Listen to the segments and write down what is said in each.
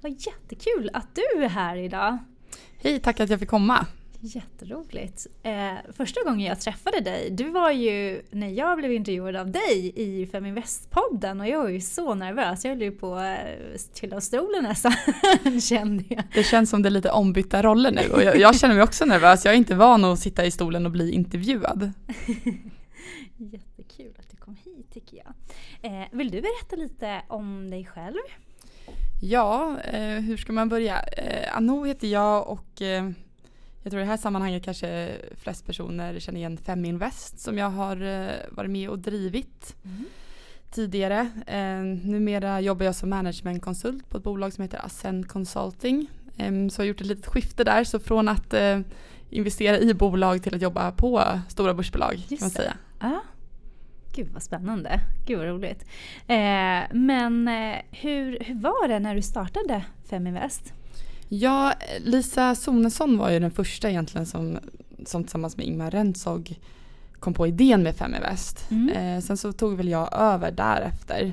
Vad jättekul att du är här idag. Hej, tack att jag fick komma. Jätteroligt. Eh, första gången jag träffade dig, du var ju när jag blev intervjuad av dig i Feminvest-podden och jag var ju så nervös. Jag höll ju på att eh, trilla av stolen nästan, kände jag. Det känns som det är lite ombytta roller nu och jag, jag känner mig också nervös. Jag är inte van att sitta i stolen och bli intervjuad. Jättekul att du kom hit tycker jag. Eh, vill du berätta lite om dig själv? Ja, eh, hur ska man börja? Eh, Anou heter jag och eh, jag tror i det här sammanhanget kanske flest personer känner igen Feminvest som jag har eh, varit med och drivit mm. tidigare. Eh, numera jobbar jag som managementkonsult på ett bolag som heter Ascend Consulting. Eh, så jag har gjort ett litet skifte där, så från att eh, investera i bolag till att jobba på stora börsbolag Just kan man säga. Ah. Gud vad spännande, gud vad roligt. Eh, men eh, hur, hur var det när du startade Feminvest? Ja, Lisa Sonesson var ju den första egentligen som, som tillsammans med Ingmar Rentzog kom på idén med Feminvest. Mm. Eh, sen så tog väl jag över därefter.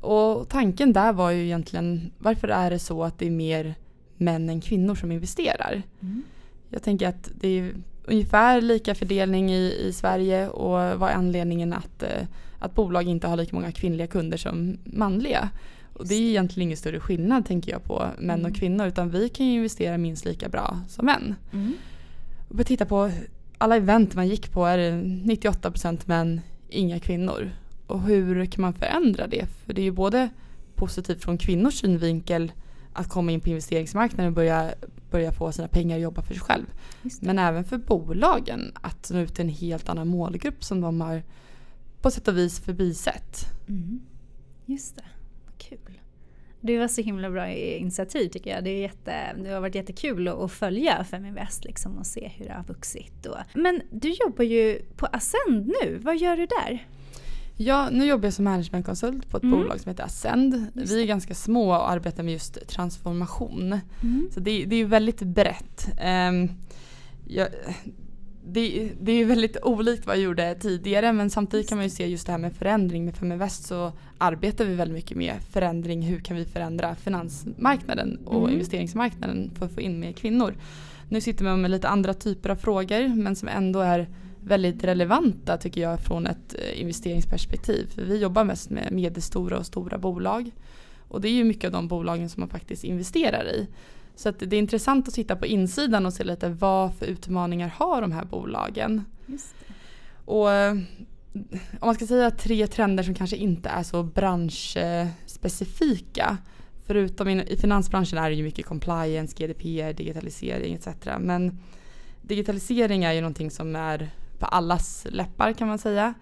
Och tanken där var ju egentligen varför är det så att det är mer män än kvinnor som investerar? Mm. Jag tänker att det är ungefär lika fördelning i, i Sverige och vad är anledningen att, eh, att bolag inte har lika många kvinnliga kunder som manliga? Och det är egentligen ingen större skillnad tänker jag på män och mm. kvinnor utan vi kan ju investera minst lika bra som män. Mm. Och vi tittar på alla event man gick på är det 98% män, inga kvinnor. Och hur kan man förändra det? För det är ju både positivt från kvinnors synvinkel att komma in på investeringsmarknaden och börja, börja få sina pengar och jobba för sig själv. Men även för bolagen att nå ut till en helt annan målgrupp som de har på sätt och vis förbisett. Mm. Just det. Kul. Det var så himla bra initiativ tycker jag. Det, är jätte, det har varit jättekul att följa Feminvest liksom och se hur det har vuxit. Och. Men du jobbar ju på Ascend nu. Vad gör du där? Ja, nu jobbar jag som managementkonsult på ett mm. bolag som heter Ascend. Vi är ganska små och arbetar med just transformation. Mm. Så det, det är väldigt brett. Um, jag, det, det är väldigt olikt vad jag gjorde tidigare men samtidigt kan man ju se just det här med förändring. Med Feminvest så arbetar vi väldigt mycket med förändring. Hur kan vi förändra finansmarknaden och mm. investeringsmarknaden för att få in mer kvinnor. Nu sitter man med lite andra typer av frågor men som ändå är väldigt relevanta tycker jag från ett eh, investeringsperspektiv. För vi jobbar mest med medelstora och stora bolag. Och det är ju mycket av de bolagen som man faktiskt investerar i. Så det är intressant att titta på insidan och se lite vad för utmaningar har de här bolagen. Och eh, om man ska säga tre trender som kanske inte är så branschspecifika. Förutom i finansbranschen är det ju mycket compliance, GDPR, digitalisering etc. Men digitalisering är ju någonting som är på allas läppar kan man säga.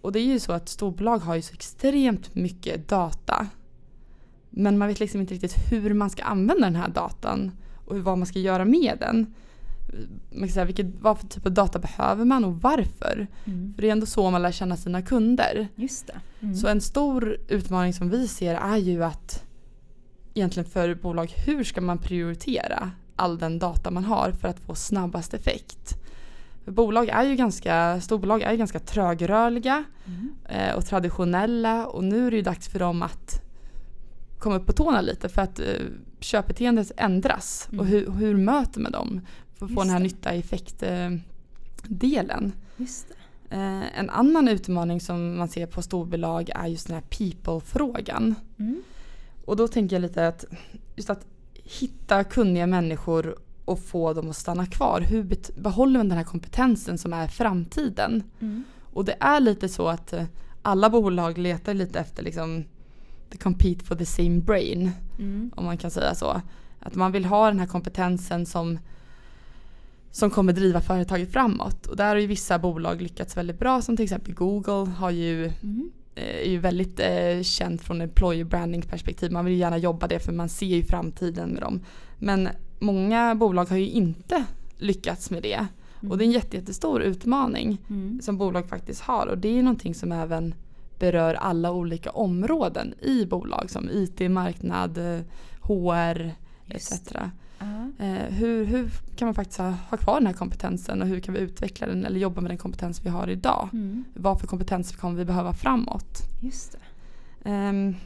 Och det är ju så att storbolag har ju så extremt mycket data. Men man vet liksom inte riktigt hur man ska använda den här datan och vad man ska göra med den. Man kan säga, vilket, vad för typ av data behöver man och varför? Mm. För det är ändå så man lär känna sina kunder. Just det. Mm. Så en stor utmaning som vi ser är ju att egentligen för bolag, hur ska man prioritera all den data man har för att få snabbast effekt? Bolag är ju ganska, storbolag är ju ganska trögrörliga mm. eh, och traditionella och nu är det ju dags för dem att komma upp på tårna lite för att eh, köpbeteendet ändras mm. och hur, hur möter man dem för att få den här nytta effekt-delen. Eh, en annan utmaning som man ser på storbolag är just den här people-frågan. Mm. Och då tänker jag lite att just att hitta kunniga människor och få dem att stanna kvar. Hur behåller man den här kompetensen som är framtiden? Mm. Och det är lite så att eh, alla bolag letar lite efter liksom the compete for the same brain. Mm. Om man kan säga så. Att man vill ha den här kompetensen som som kommer driva företaget framåt. Och där har ju vissa bolag lyckats väldigt bra som till exempel Google har ju, mm. Eh, är ju väldigt eh, känt från employer branding perspektiv. Man vill gärna jobba det för man ser ju framtiden med dem. Men många bolag har ju inte lyckats med det. Mm. Och det är en jätte, jättestor utmaning mm. som bolag faktiskt har. Och det är någonting som även berör alla olika områden i bolag som IT, marknad, HR etc. Uh-huh. hur, hur kan man faktiskt ha, ha, kvar den här kompetensen och hur kan vi utveckla den eller jobba med den kompetens vi har idag? Mm. Vad för kompetens kommer vi behöva framåt? Just um,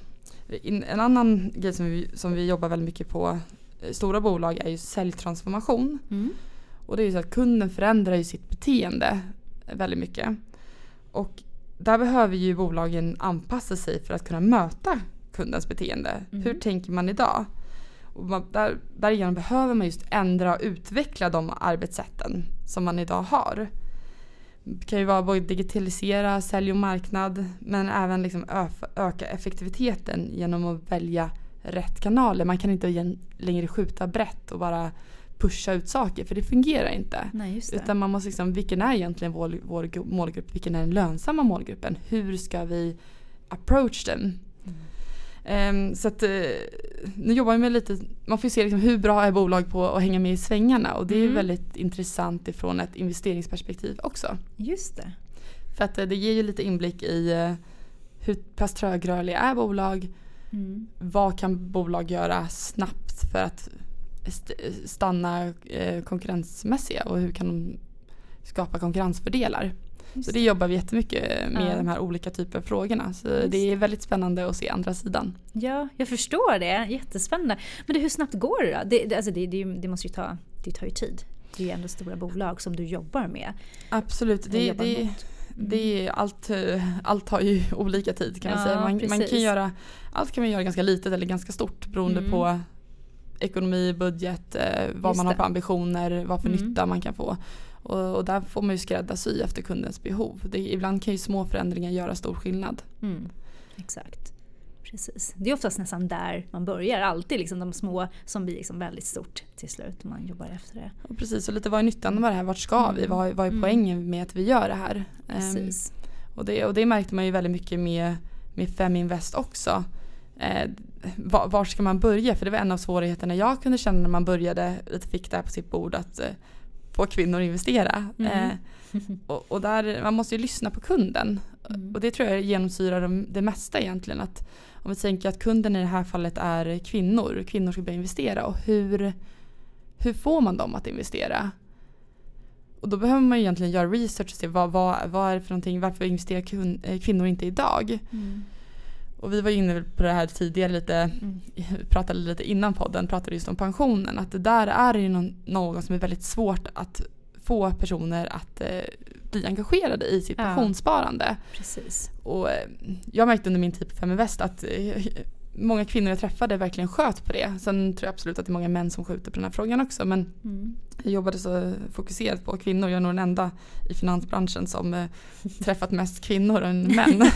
En annan grej som vi, som vi jobbar väldigt mycket på eh, stora bolag är ju säljtransformation. Mm. Och det är ju så att kunden förändrar ju sitt beteende väldigt mycket. Och där behöver ju bolagen anpassa sig för att kunna möta kundens beteende. Mm. Hur tänker man idag? Och man, där, därigenom behöver man just ändra och utveckla de arbetssätten som man idag har. Det kan ju vara både digitalisera, sälj och marknad men även liksom öka effektiviteten genom att välja rätt kanaler. Man kan inte längre skjuta brett och bara pusha ut saker för det fungerar inte. Nej, det. Utan man måste liksom, vilken är egentligen vår, vår målgrupp? Vilken är den lönsamma målgruppen? Hur ska vi approach den? Mm. Um, så att, uh, nu jobbar vi med lite, man får se liksom hur bra är bolag på att hänga med i svängarna och det är mm. väldigt intressant ifrån ett investeringsperspektiv också. Just det. För att uh, det ger ju lite inblick i uh, hur pass trögrörliga är bolag? Mm. Vad kan bolag göra snabbt för att stanna eh, konkurrensmässiga och hur kan de skapa konkurrensfördelar. Just så det jobbar vi jättemycket med ja. de här olika typer av frågorna. Så Just det är väldigt spännande att se andra sidan. Ja, jag förstår det. Jättespännande. Men det, hur snabbt går det då? Det, det, alltså det, det, måste ju ta, det tar ju tid. Det är ju ändå stora bolag som du jobbar med. Absolut. Det, det, mm. det är allt, allt tar ju olika tid kan man ja, säga. Man, man, kan göra, allt kan man göra ganska litet eller ganska stort beroende mm. på ekonomi, budget, eh, vad Just man har för ambitioner, vad för mm. nytta man kan få. Och, och, där får man ju skräddarsy efter kundens behov. Det, ibland kan ju små förändringar göra stor skillnad. Mm. Exakt. Precis. Det är oftast nästan där man börjar. Alltid liksom de små som blir liksom väldigt stort till slut. Man jobbar efter det. Och precis, och lite vad är nyttan med det här? Vart ska mm. vi? Vad, vad är mm. poängen med att vi gör det här? Precis. Um, och, det, och det märkte man ju väldigt mycket med, med Feminvest också eh, var, var, ska man börja? För det var en av svårigheterna jag kunde känna när man började, lite fick det här på sitt bord, att få kvinnor att investera. Mm. Eh, och, och, där, man måste ju lyssna på kunden. Mm. Och det tror jag genomsyrar det mesta egentligen. Att om vi tänker att kunden i det här fallet är kvinnor, kvinnor ska börja investera och hur, hur får man dem att investera? Och då behöver man egentligen göra research och se vad, vad, vad är det för någonting, varför investerar eh, kvinnor inte idag? Mm. Och vi var inne på det här tidigare lite, mm. pratade lite innan podden, pratade just om pensionen. Att det där är ju någon, något som är väldigt svårt att få personer att eh, bli engagerade i sitt ja. pensionssparande. Precis. Och eh, jag märkte under min tid på Feminvest att eh, många kvinnor jag träffade verkligen sköt på det. Sen tror jag absolut att det är många män som skjuter på den här frågan också. Men mm. jag jobbade så fokuserat på kvinnor. Jag är nog den enda i finansbranschen som eh, träffat mest kvinnor än män.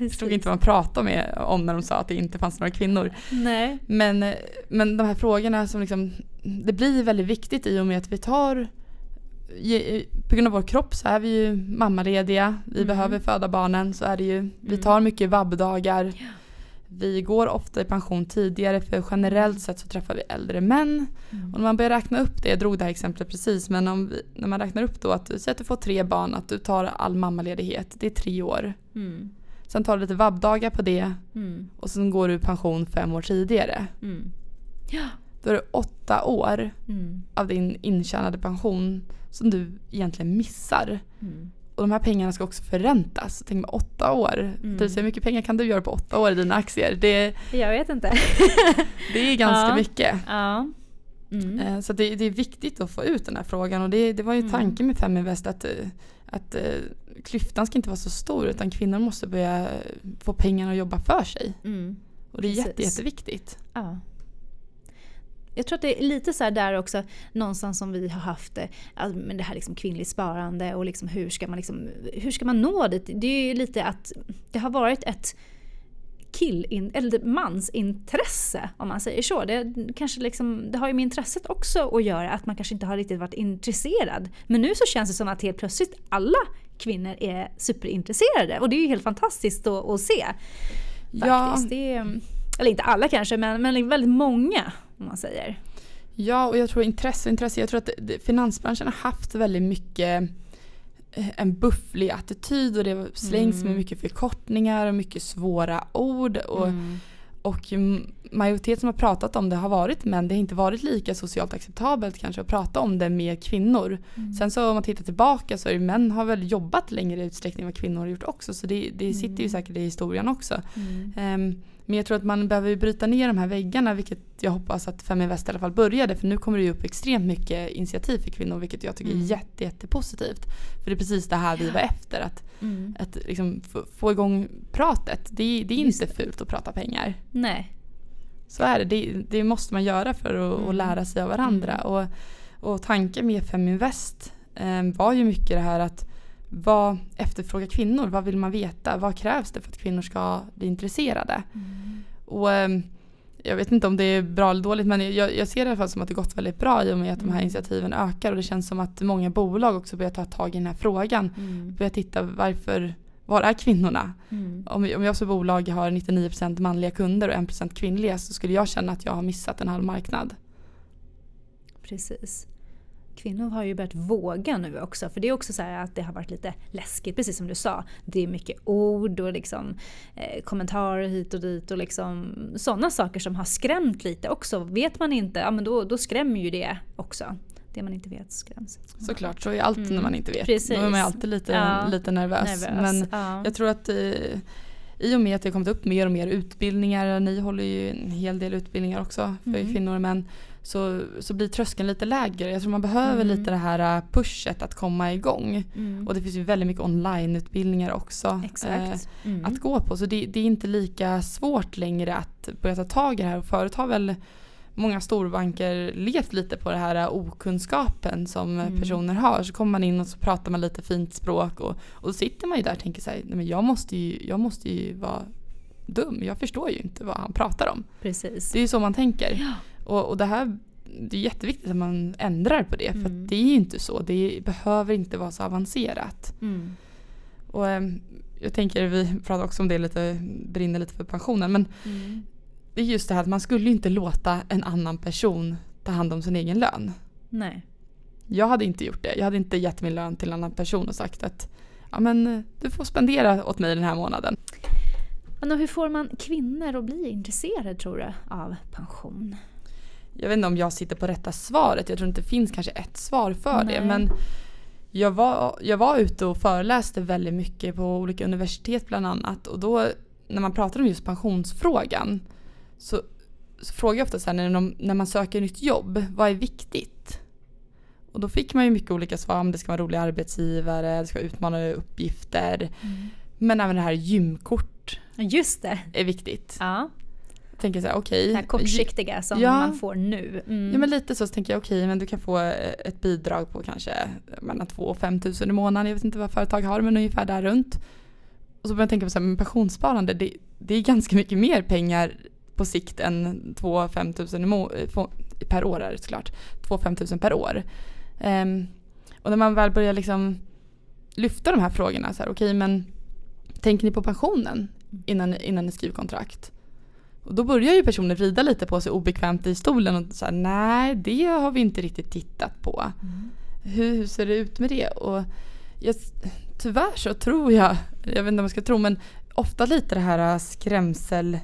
jag förstod inte vad man pratade med om när de sa att det inte fanns några kvinnor. Nej. Men, eh, men de här frågorna som liksom, det blir väldigt viktigt i och med att vi tar på grund av vår kropp så är vi ju mammalediga. Vi mm. behöver föda barnen. Så är det ju. Vi mm. tar mycket vabbdagar. Ja. Vi går ofta i pension tidigare för generellt sett så träffar vi äldre män. Mm. Och när man börjar räkna upp det, jag drog det här exemplet precis, men om vi, när man räknar upp då att du säger att du får tre barn, att du tar all mammaledighet, det är tre år. Mm. Sen tar du lite vabbdagar på det mm. och sen går du i pension fem år tidigare. Mm. Ja. Då är det åtta år mm. av din intjänade pension som du egentligen missar. Och de här pengarna ska också förräntas. Tänk med åtta år. Mm. Hur mycket pengar kan du göra på åtta år i dina aktier? Det, jag vet inte. det är ganska ja. mycket. Ja. Mm. Eh, så det, det, är viktigt att få ut den här frågan och det, det var ju mm. tanken med Feminvest att, eh, att uh, klyftan ska inte vara så stor utan kvinnor måste börja få pengarna att jobba för sig. Mm. Och det är jätte, jätteviktigt. Ja jag tror att det är lite så där också någonstans som vi har haft det, med det här liksom kvinnligt sparande och liksom hur, ska man liksom, hur ska man nå dit? Det är ju lite att det har varit ett kill eller mansintresse om man säger så. Det, kanske liksom, det har ju med intresset också att göra, att man kanske inte har riktigt varit intresserad. Men nu så känns det som att helt plötsligt alla kvinnor är superintresserade och det är ju helt fantastiskt att, att se. Faktiskt. Ja. Det är, eller inte alla kanske, men, men väldigt många om man säger. Ja, och jag tror intresse intresse. Jag tror att finansbranschen har haft väldigt mycket eh, en bufflig attityd och det slängs mm. med mycket förkortningar och mycket svåra ord. Och, mm. och majoritet som har pratat om det har varit män. Det har inte varit lika socialt acceptabelt kanske att prata om det med kvinnor. Mm. Sen så om man tittar tillbaka så är det män har väl jobbat längre utsträckning än vad kvinnor har gjort också. Så det, det sitter ju mm. säkert i historien också. Um, Men jag tror att man behöver bryta ner de här väggarna vilket jag hoppas att Feminvest i alla fall började för nu kommer det ju upp extremt mycket initiativ för kvinnor vilket jag tycker är mm. jätte, jättepositivt. För det är precis det här vi var efter. Att, mm. att liksom få, få igång pratet. Det, det är inte fult att prata pengar. Nej. Så är det. Det, det måste man göra för att, mm. lära sig av varandra. Mm. Och, och tanken med Feminvest eh, var ju mycket det här att vad efterfrågar kvinnor? Vad vill man veta? Vad krävs det för att kvinnor ska bli intresserade? Mm. Och ehm, jag vet inte om det är bra eller dåligt men jag, jag, ser det i alla fall som att det gått väldigt bra i och med att de här mm. initiativen ökar och det känns som att många bolag också börjar ta tag i den här frågan. Mm. Börjar titta varför, var är kvinnorna? Mm. Om, om jag som bolag har 99% manliga kunder och 1% kvinnliga så skulle jag känna att jag har missat en halv marknad. Precis kvinnor har ju börjat våga nu också. För det är också så att det har varit lite läskigt, precis som du sa. Det är mycket ord och liksom, eh, kommentarer hit och dit och liksom, sådana saker som har skrämt lite också. Vet man inte, ja men då, då skrämmer ju det också. Det man inte vet skräms. Såklart, så är allt mm. när man inte vet. Precis. Då är man alltid lite, ja. lite nervös. nervös. Men ja. jag tror att eh, i och med att det har kommit upp mer och mer utbildningar, ni håller ju en hel del utbildningar också för mm. kvinnor och män så, så blir tröskeln lite lägre. Jag tror man behöver mm. lite det här äh, pushet att komma igång. Mm. Och det finns ju väldigt mycket onlineutbildningar också eh, mm. att gå på. Så det, det, är inte lika svårt längre att börja ta tag i det här. Och förut har väl många storbanker levt lite på den här äh, okunskapen som mm. personer har. Så kommer man in och så pratar man lite fint språk och, och då sitter man ju där och tänker här, nej men jag måste ju, jag måste ju vara dum. Jag förstår ju inte vad han pratar om. Precis. Det är ju så man tänker. Ja. Och, och det här det är jätteviktigt att man ändrar på det. Mm. För det är ju inte så. Det behöver inte vara så avancerat. Mm. Och eh, jag tänker, vi pratar också om det lite, brinner lite för pensionen. Men mm. det är just det här att man skulle inte låta en annan person ta hand om sin egen lön. Nej. Jag hade inte gjort det. Jag hade inte gett min lön till en annan person och sagt att ja, men, du får spendera åt mig den här månaden. Men hur får man kvinnor att bli intresserade tror du av pension? Jag vet inte om jag sitter på rätta svaret. Jag tror inte det finns kanske ett svar för Nej. det. Men jag var, jag var ute och föreläste väldigt mycket på olika universitet bland annat. Och då när man pratar om just pensionsfrågan så, så frågar jag ofta så här, när, de, när man söker nytt jobb, vad är viktigt? Och då fick man ju mycket olika svar om det ska vara roliga arbetsgivare, det ska vara utmanande uppgifter. Mm. Men även det här gymkort Just det. är viktigt. Ja tänker så här, okej. Okay, kortsiktiga som ja, man får nu. Mm. Ja men lite så, så tänker jag okej okay, men du kan få eh, ett bidrag på kanske mellan 2 och 5 tusen i månaden. Jag vet inte vad företag har men ungefär där runt. Och så börjar jag tänka på så här, men pensionssparande det, det är ganska mycket mer pengar på sikt än 2-5 tusen eh, per år är det såklart. 2-5 tusen per år. Um, och när man väl börjar liksom lyfta de här frågorna så här, okej okay, men tänker ni på pensionen innan, innan ni skriver kontrakt? Och då börjar ju personen rida lite på sig obekvämt i stolen och säga nej det har vi inte riktigt tittat på. Mm. Hur, hur, ser det ut med det? Och jag, tyvärr så tror jag, jag vet inte om jag ska tro men ofta lite det här skrämsel,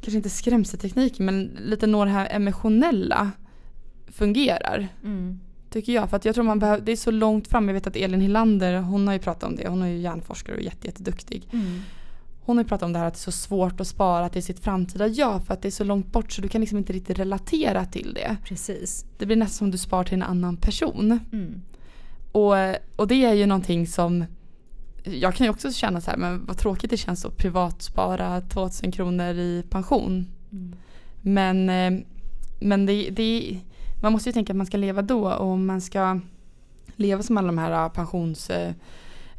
kanske inte skrämseltekniken men lite nog det här emotionella fungerar. Mm. Tycker jag. För att jag tror man behöver, det är så långt fram. Jag vet att Elin Hillander, hon har ju pratat om det. Hon är ju hjärnforskare och jätteduktig. Jätte mm hon har ju pratat om det här att det är så svårt att spara till sitt framtida jag för att det är så långt bort så du kan liksom inte riktigt relatera till det. Precis. Det blir nästan som du spar till en annan person. Mm. Och, och det är ju någonting som jag kan ju också känna så här, men vad tråkigt det känns att privat spara 2000 kronor i pension. Mm. Men, eh, men det, det, man måste ju tänka att man ska leva då och man ska leva som alla de här pensions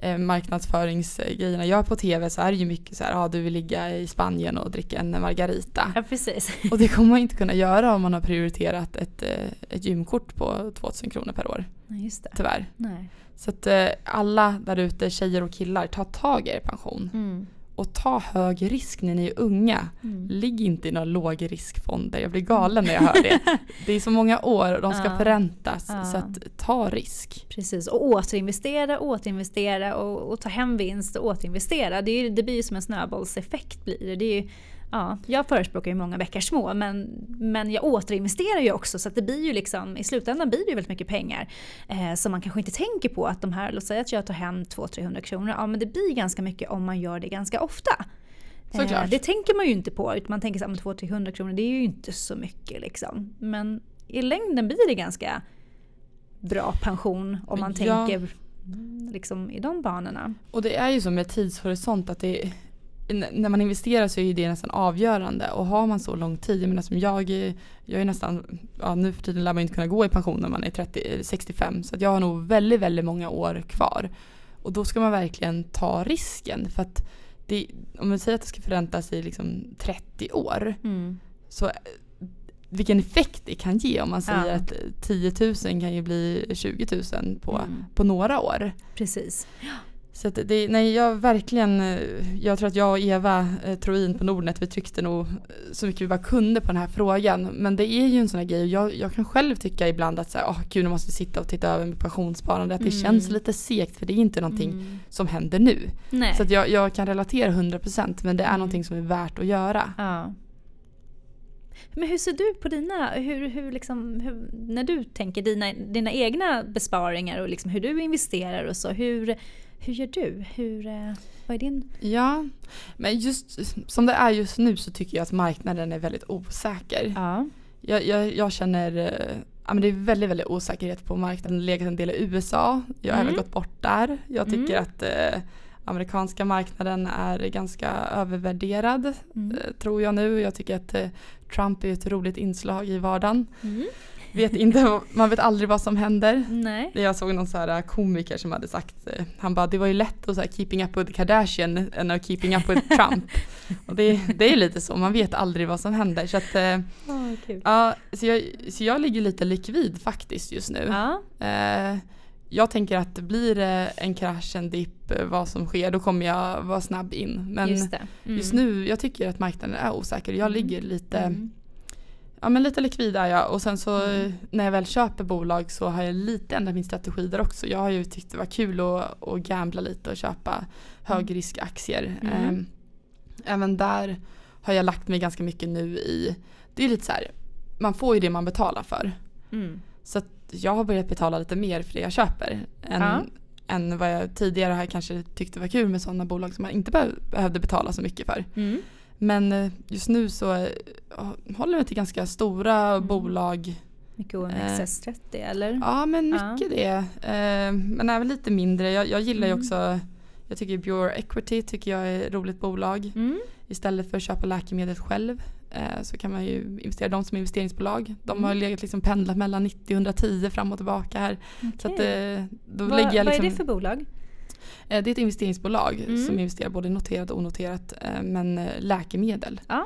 eh, marknadsföringsgrejerna gör på tv så är det ju mycket så här, ah, du vill ligga i Spanien och dricka en margarita. Ja precis. Och det kommer man inte kunna göra om man har prioriterat ett, eh, ett gymkort på 2000 kronor per år. Nej, just det. Tyvärr. Nej. Så att eh, alla där ute, tjejer och killar, ta tag i er pension. Mm och ta hög risk när ni är unga. Mm. Ligg inte i några lågriskfonder. Jag blir galen när jag hör det. det är så många år och de ska ja. förräntas. Ja. Så att ta risk. Precis och återinvestera, återinvestera och, och ta hem vinst och återinvestera. Det, är, det blir ju som en snöbollseffekt. Blir det. det är ju, ja, jag förespråkar ju många veckor små men, men jag återinvesterar ju också så att det blir ju liksom, i slutändan blir det ju väldigt mycket pengar eh, som man kanske inte tänker på att de här, låt säga att jag tar hem 200-300 kronor, ja men det blir ganska mycket om man gör det ganska ofta. Såklart. Eh, det tänker man ju inte på. Utan man tänker att 200-300 kronor det är ju inte så mycket. Liksom. Men i längden blir det ganska bra pension om man Ja. tänker liksom, i de banorna. Och det är ju så med tidshorisont att det när man investerar så är det nästan avgörande och har man så lång tid, jag menar som jag, jag är nästan, ja nu för tiden lär man inte kunna gå i pension när man är 30, eller 65 så att jag har nog väldigt, väldigt många år kvar. Och då ska man verkligen ta risken för att det, om man säger att det ska förräntas i liksom 30 år så eh, vilken effekt det kan ge om man säger Ja. att 10 000 kan ju bli 20 000 på, Mm. på några år. Precis. Så det, nej jag verkligen, eh, jag tror att jag och Eva eh, Troin på Nordnet vi tryckte nog eh, så mycket vi bara kunde på den här frågan. Men det är ju en sån här grej och jag, jag kan själv tycka ibland att så här, åh gud nu måste vi sitta och titta över med pensionssparande. Att det Mm. känns lite segt för det är inte någonting Mm. som händer nu. Nej. Så jag, jag kan relatera 100% men det är Mm. någonting som är värt att göra. Ja. Men hur ser du på dina, hur, hur liksom, hur, när du tänker dina, dina egna besparingar och liksom hur du investerar och så, hur, hur gör du? Hur, eh, vad är din... Ja, men just som det är just nu så tycker jag att marknaden är väldigt osäker. Ja. Jag, jag, jag känner, eh, ja men det är väldigt, väldigt osäkerhet på marknaden. Legat en del i USA. Jag har Mm. även gått bort där. Jag tycker Mm. att eh, amerikanska marknaden är ganska övervärderad. Mm. Eh, tror jag nu. Jag tycker att Trump är ett roligt inslag i vardagen. Mm. Vet inte, man vet aldrig vad som händer. Nej. Jag såg någon så här komiker som hade sagt, eh, han bara det var ju lätt att så här keeping up with Kardashian än att keeping up with Trump. Och det, det är lite så, man vet aldrig vad som händer. Så att, Oh, kul. ja, så, jag, så jag ligger lite likvid faktiskt just nu. Ja. Eh, jag tänker att blir det en krasch, en dipp, vad som sker, då kommer jag vara snabb in. Men just just. Mm. nu, jag tycker att marknaden är osäker. Jag Mm. ligger lite, Mm. Ja men lite likvid är jag. Och sen så Mm. när jag väl köper bolag så har jag lite ändrat min strategi där också. Jag har ju tyckt det var kul att, att gambla lite och köpa högriskaktier. Mm. Eh, även där har jag lagt mig ganska mycket nu i, det är lite så här, man får ju det man betalar för. Mm. Så jag har börjat betala lite mer för det jag köper. Än, Ja. än vad jag tidigare har kanske tyckte var kul med sådana bolag som man inte be- behövde betala så mycket för. Men eh, just nu så eh, håller mig till ganska stora Mm. bolag. Mycket OMXS30 eller? Ja men Ja. mycket det. Eh, men även lite mindre. Jag, jag gillar ju Mm. också jag tycker Pure Equity tycker jag är ett roligt bolag. Mm. Istället för att köpa läkemedel själv eh, så kan man ju investera dem som investeringsbolag. De Mm. har legat liksom pendlat mellan 90 och 110 fram och tillbaka här. Så att, eh, då vad, lägger jag liksom, vad är det för bolag? Eh, det är ett investeringsbolag Mm. som investerar både noterat och onoterat eh, men eh, läkemedel. Ja.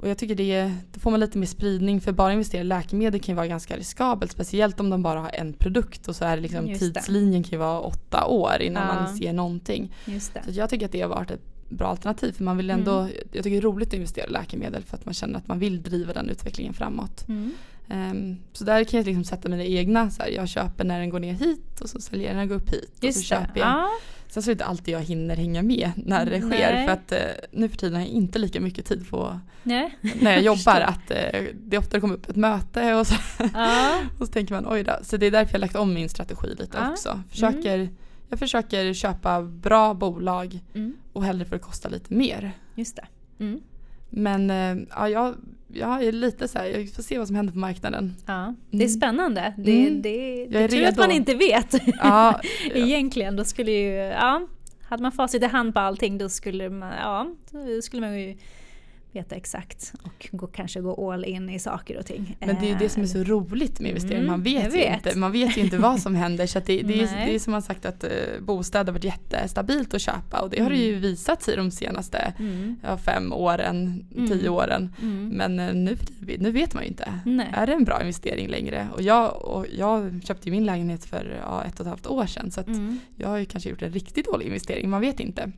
Och jag tycker det, då får man lite mer spridning för bara investera i läkemedel kan ju vara ganska riskabelt. Speciellt om de bara har en produkt och så är det liksom Just det. tidslinjen kan ju vara åtta år innan Ja. man ser någonting. Det. Så jag tycker att det har varit ett bra alternativ för man vill ändå, Mm. jag tycker det är roligt att investera i läkemedel för att man känner att man vill driva den utvecklingen framåt. Mm. Ehm, så där kan jag liksom sätta mina egna, så här, jag köper när den går ner hit och så säljer jag när den går upp hit. och så det. köper jag. Ja. Sen så är det inte alltid jag hinner hänga med när det sker Nej. för att eh, nu för tiden har jag inte lika mycket tid på Nej. när jag jobbar att eh, det ofta kommer upp ett möte och så, Ja. och så tänker man oj då. Så det är därför jag har lagt om min strategi lite Ja. också. Försöker, Jag försöker köpa bra bolag Mm. och hellre för att kosta lite mer. Just det. Mm. Men eh, ja, jag, jag är lite så här, jag får se vad som händer på marknaden. Ja. Det är Mm. spännande. Det, Mm. det, Jag det är tur att man inte vet. Ja, ja. Egentligen, då skulle ju, ja, hade man facit i hand på allting då skulle man, ja, då skulle man ju veta exakt och gå, kanske gå all in i saker och ting. Men det är ju det som är så roligt med investering. Mm, Man vet, jag ju vet. inte, man vet ju inte vad som händer. Så det, det, är, det är som man sagt att eh, bostäder har varit jättestabilt att köpa och det har det ju visat sig de senaste Mm. ja, fem åren, Mm. tio åren. Mm. Men eh, nu, nu vet man ju inte. Nej. Är det en bra investering längre? Och jag, och jag köpte ju min lägenhet för ja, ett och ett halvt år sedan så Mm. jag har ju kanske gjort en riktigt dålig investering, man vet inte.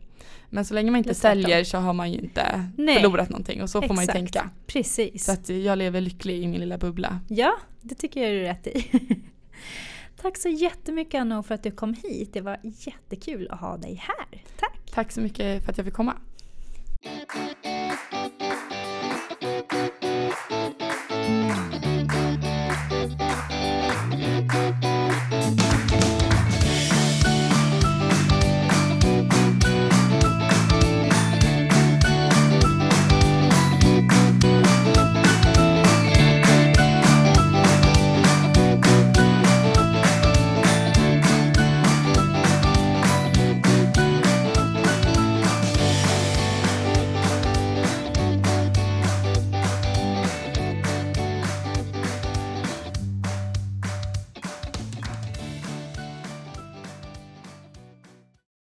Men så länge man inte säljer så har man ju inte Nej. förlorat någonting och så får man ju Exakt. tänka. Precis. Så att jag lever lycklig i min lilla bubbla. Ja, det tycker jag är rätt i. Tack så jättemycket Anno för att du kom hit. Det var jättekul att ha dig här. Tack! Tack så mycket för att jag fick komma.